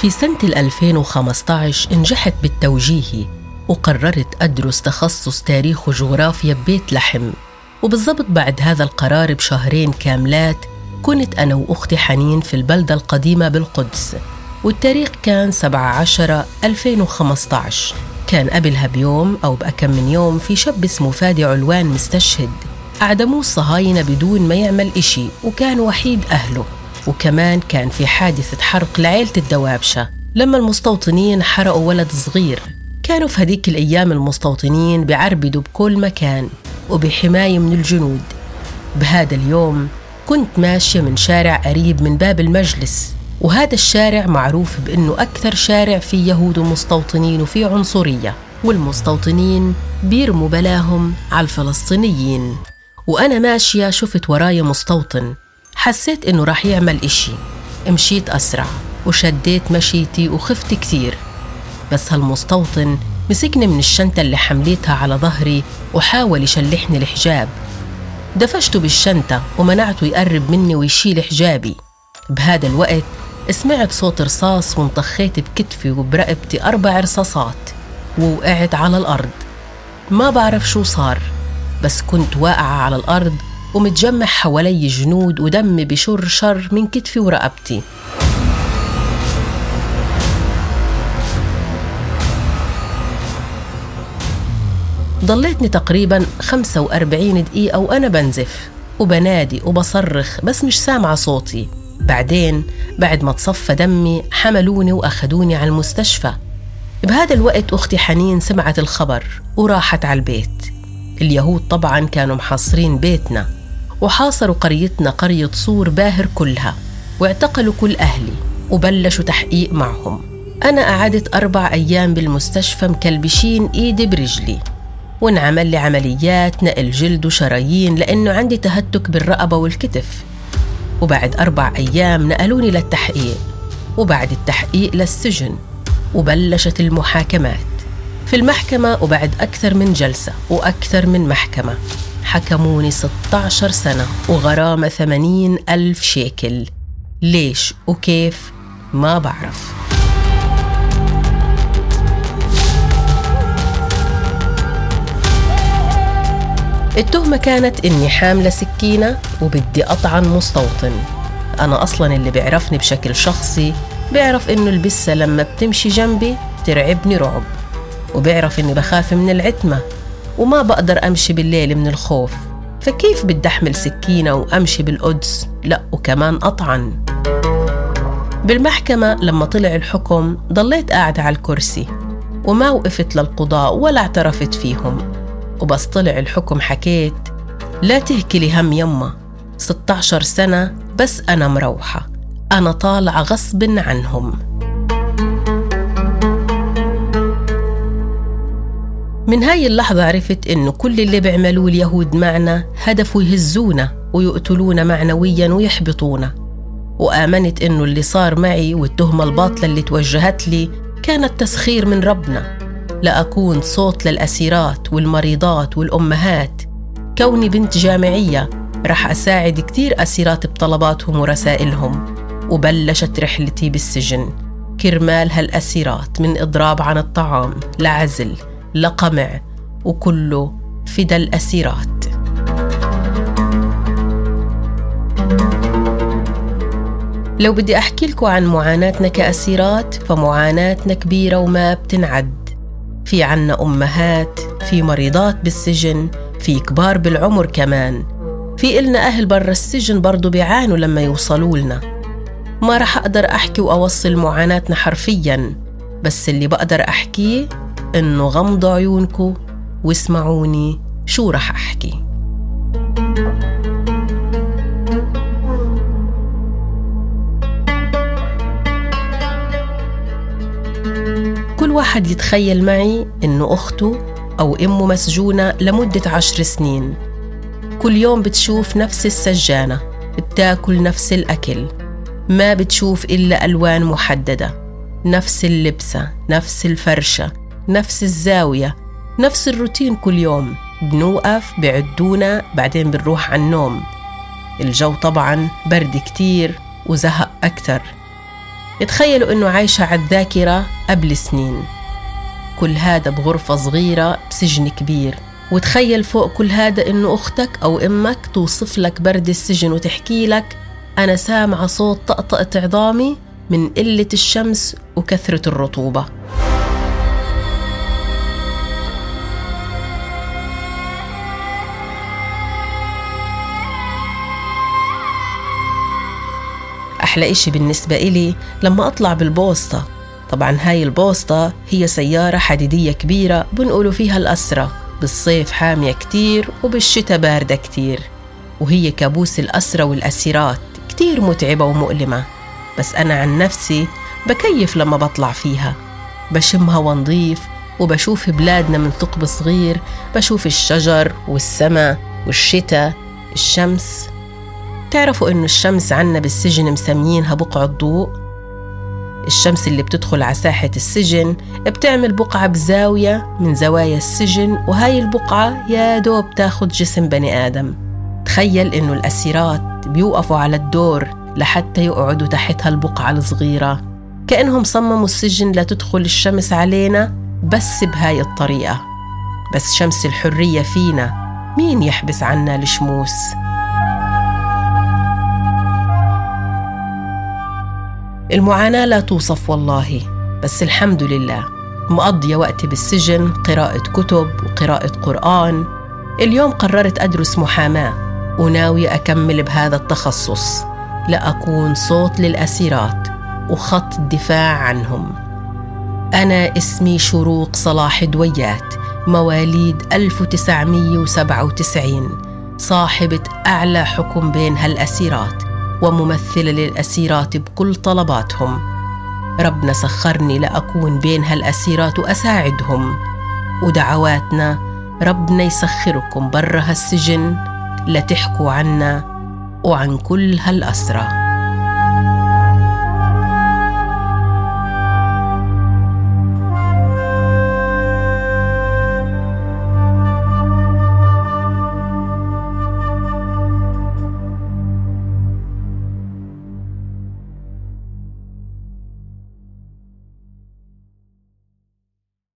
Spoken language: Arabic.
في سنة 2015 نجحت بالتوجيهي وقررت أدرس تخصص تاريخ وجغرافيا ببيت لحم. وبالضبط بعد هذا القرار بشهرين كاملات كنت أنا وأختي حنين في البلدة القديمة بالقدس. والتاريخ كان 17 2015 كان قبلها بيوم أو بأكم من يوم في شاب اسمه فادي علوان مستشهد. أعدموه الصهاينة بدون ما يعمل إشي وكان وحيد أهله. وكمان كان في حادثة حرق لعيلة الدوابشة. لما المستوطنين حرقوا ولد صغير كانوا في هديك الأيام المستوطنين بعربدوا بكل مكان وبحماية من الجنود. بهذا اليوم كنت ماشية من شارع قريب من باب المجلس وهذا الشارع معروف بأنه أكثر شارع فيه يهود ومستوطنين وفيه عنصرية والمستوطنين بيرموا بلاهم على الفلسطينيين. وأنا ماشية شفت ورايا مستوطن حسيت إنه راح يعمل إشي. مشيت أسرع وشديت مشيتي وخفت كثير. بس هالمستوطن مسكني من الشنطة اللي حمليتها على ظهري وحاول يشلحني الحجاب. دفشته بالشنطة ومنعته يقرب مني ويشيل حجابي. بهذا الوقت سمعت صوت رصاص وانطخيت بكتفي وبرقبتي أربع رصاصات ووقعت على الأرض. ما بعرف شو صار بس كنت واقعة على الأرض ومتجمع حوالي جنود ودمي بشر شر من كتفي ورقبتي. ضليتني تقريبا 45 دقيقة وأنا بنزف وبنادي وبصرخ بس مش سامعة صوتي. بعدين بعد ما تصفى دمي حملوني وأخذوني على المستشفى. بهذا الوقت أختي حنين سمعت الخبر وراحت على البيت. اليهود طبعا كانوا محاصرين بيتنا. وحاصروا قريتنا قرية صور باهر كلها واعتقلوا كل أهلي وبلشوا تحقيق معهم. أنا قعدت أربع أيام بالمستشفى مكلبشين إيدي برجلي وانعمل لي عمليات نقل جلد وشرايين لأنه عندي تهتك بالرقبة والكتف. وبعد أربع أيام نقلوني للتحقيق وبعد التحقيق للسجن وبلشت المحاكمات. في المحكمة وبعد أكثر من جلسة وأكثر من محكمة. حكموني 16 سنة وغرامة 80 ألف شيكل. ليش وكيف؟ ما بعرف. التهمة كانت إني حاملة سكينة وبدي أطعن مستوطن. أنا أصلا اللي بيعرفني بشكل شخصي بيعرف إنه البسة لما بتمشي جنبي ترعبني رعب وبيعرف إني بخاف من العتمة. وما بقدر أمشي بالليل من الخوف. فكيف بدي أحمل سكينة وأمشي بالقدس؟ لا وكمان أطعن بالمحكمة لما طلع الحكم ضليت قاعدة على الكرسي وما وقفت للقضاء ولا اعترفت فيهم. وبس طلع الحكم حكيت لا تهكي لي هم يما 16 سنة بس أنا مروحة أنا طالعة غصب عنهم. من هاي اللحظة عرفت إنه كل اللي بيعملوه اليهود معنا هدفه يهزونا ويقتلونا معنويا ويحبطونا. وآمنت إنه اللي صار معي والتهمة الباطلة اللي توجهت لي كانت تسخير من ربنا. لأكون صوت للأسيرات والمريضات والأمهات. كوني بنت جامعية رح أساعد كتير أسيرات بطلباتهم ورسائلهم. وبلشت رحلتي بالسجن. كرمال هالأسيرات من إضراب عن الطعام لعزل. لقمع وكله فدا الأسيرات. لو بدي أحكي لكم عن معاناتنا كأسيرات فمعاناتنا كبيرة وما بتنعد. في عنا أمهات في مريضات بالسجن في كبار بالعمر كمان. في إلنا أهل برا السجن برضو بيعانوا لما يوصلوا لنا. ما رح أقدر أحكي وأوصل معاناتنا حرفيا بس اللي بقدر أحكيه إنه غمضوا عيونكم واسمعوني شو رح أحكي. كل واحد يتخيل معي إنه أخته أو أمه مسجونة لمدة عشر سنين. كل يوم بتشوف نفس السجانة بتاكل نفس الأكل. ما بتشوف إلا ألوان محددة نفس اللبسة نفس الفرشة. نفس الزاوية نفس الروتين كل يوم. بنوقف بعدونا بعدين بنروح على النوم. الجو طبعا برد كتير وزهق أكتر. تخيلوا إنه عايشة على الذاكرة قبل سنين. كل هذا بغرفة صغيرة بسجن كبير. وتخيل فوق كل هذا إنه أختك أو أمك توصف لك برد السجن وتحكي لك أنا سامعة صوت طقطقة عظامي من قلة الشمس وكثرة الرطوبة. أحلى إشي بالنسبة إلي لما أطلع بالبوسطة. طبعا هاي البوسطة هي سيارة حديدية كبيرة بنقولوا فيها الأسرة. بالصيف حامية كتير وبالشتاء باردة كتير. وهي كابوس الأسرة والأسيرات كتير متعبة ومؤلمة. بس أنا عن نفسي بكيف لما بطلع فيها. بشم هوا نظيف وبشوف بلادنا من ثقب صغير بشوف الشجر والسماء والشتاء الشمس تعرفوا إنه الشمس عنا بالسجن مسميينها بقع الضوء الشمس اللي بتدخل على ساحة السجن بتعمل بقعة بزاوية من زوايا السجن وهاي البقعة يا دوب تاخد جسم بني آدم. تخيل إنه الأسيرات بيوقفوا على الدور لحتى يقعدوا تحت هالبقعة الصغيرة. كأنهم صمموا السجن لتدخل الشمس علينا بس بهاي الطريقة. بس شمس الحرية فينا مين يحبس عنا الشموس؟ المعاناة لا توصف والله بس الحمد لله. مقضية وقتي بالسجن قراءة كتب وقراءة قرآن. اليوم قررت أدرس محاماة وناوية أكمل بهذا التخصص. لأكون صوت للأسيرات وخط الدفاع عنهم. أنا اسمي شروق صلاح دويات مواليد 1997 صاحبة أعلى حكم بين هالأسيرات. وممثلة للأسيرات بكل طلباتهم. ربنا سخرني لأكون بين هالأسيرات وأساعدهم. ودعواتنا ربنا يسخركم برا هالسجن لتحكوا عنا وعن كل هالأسرى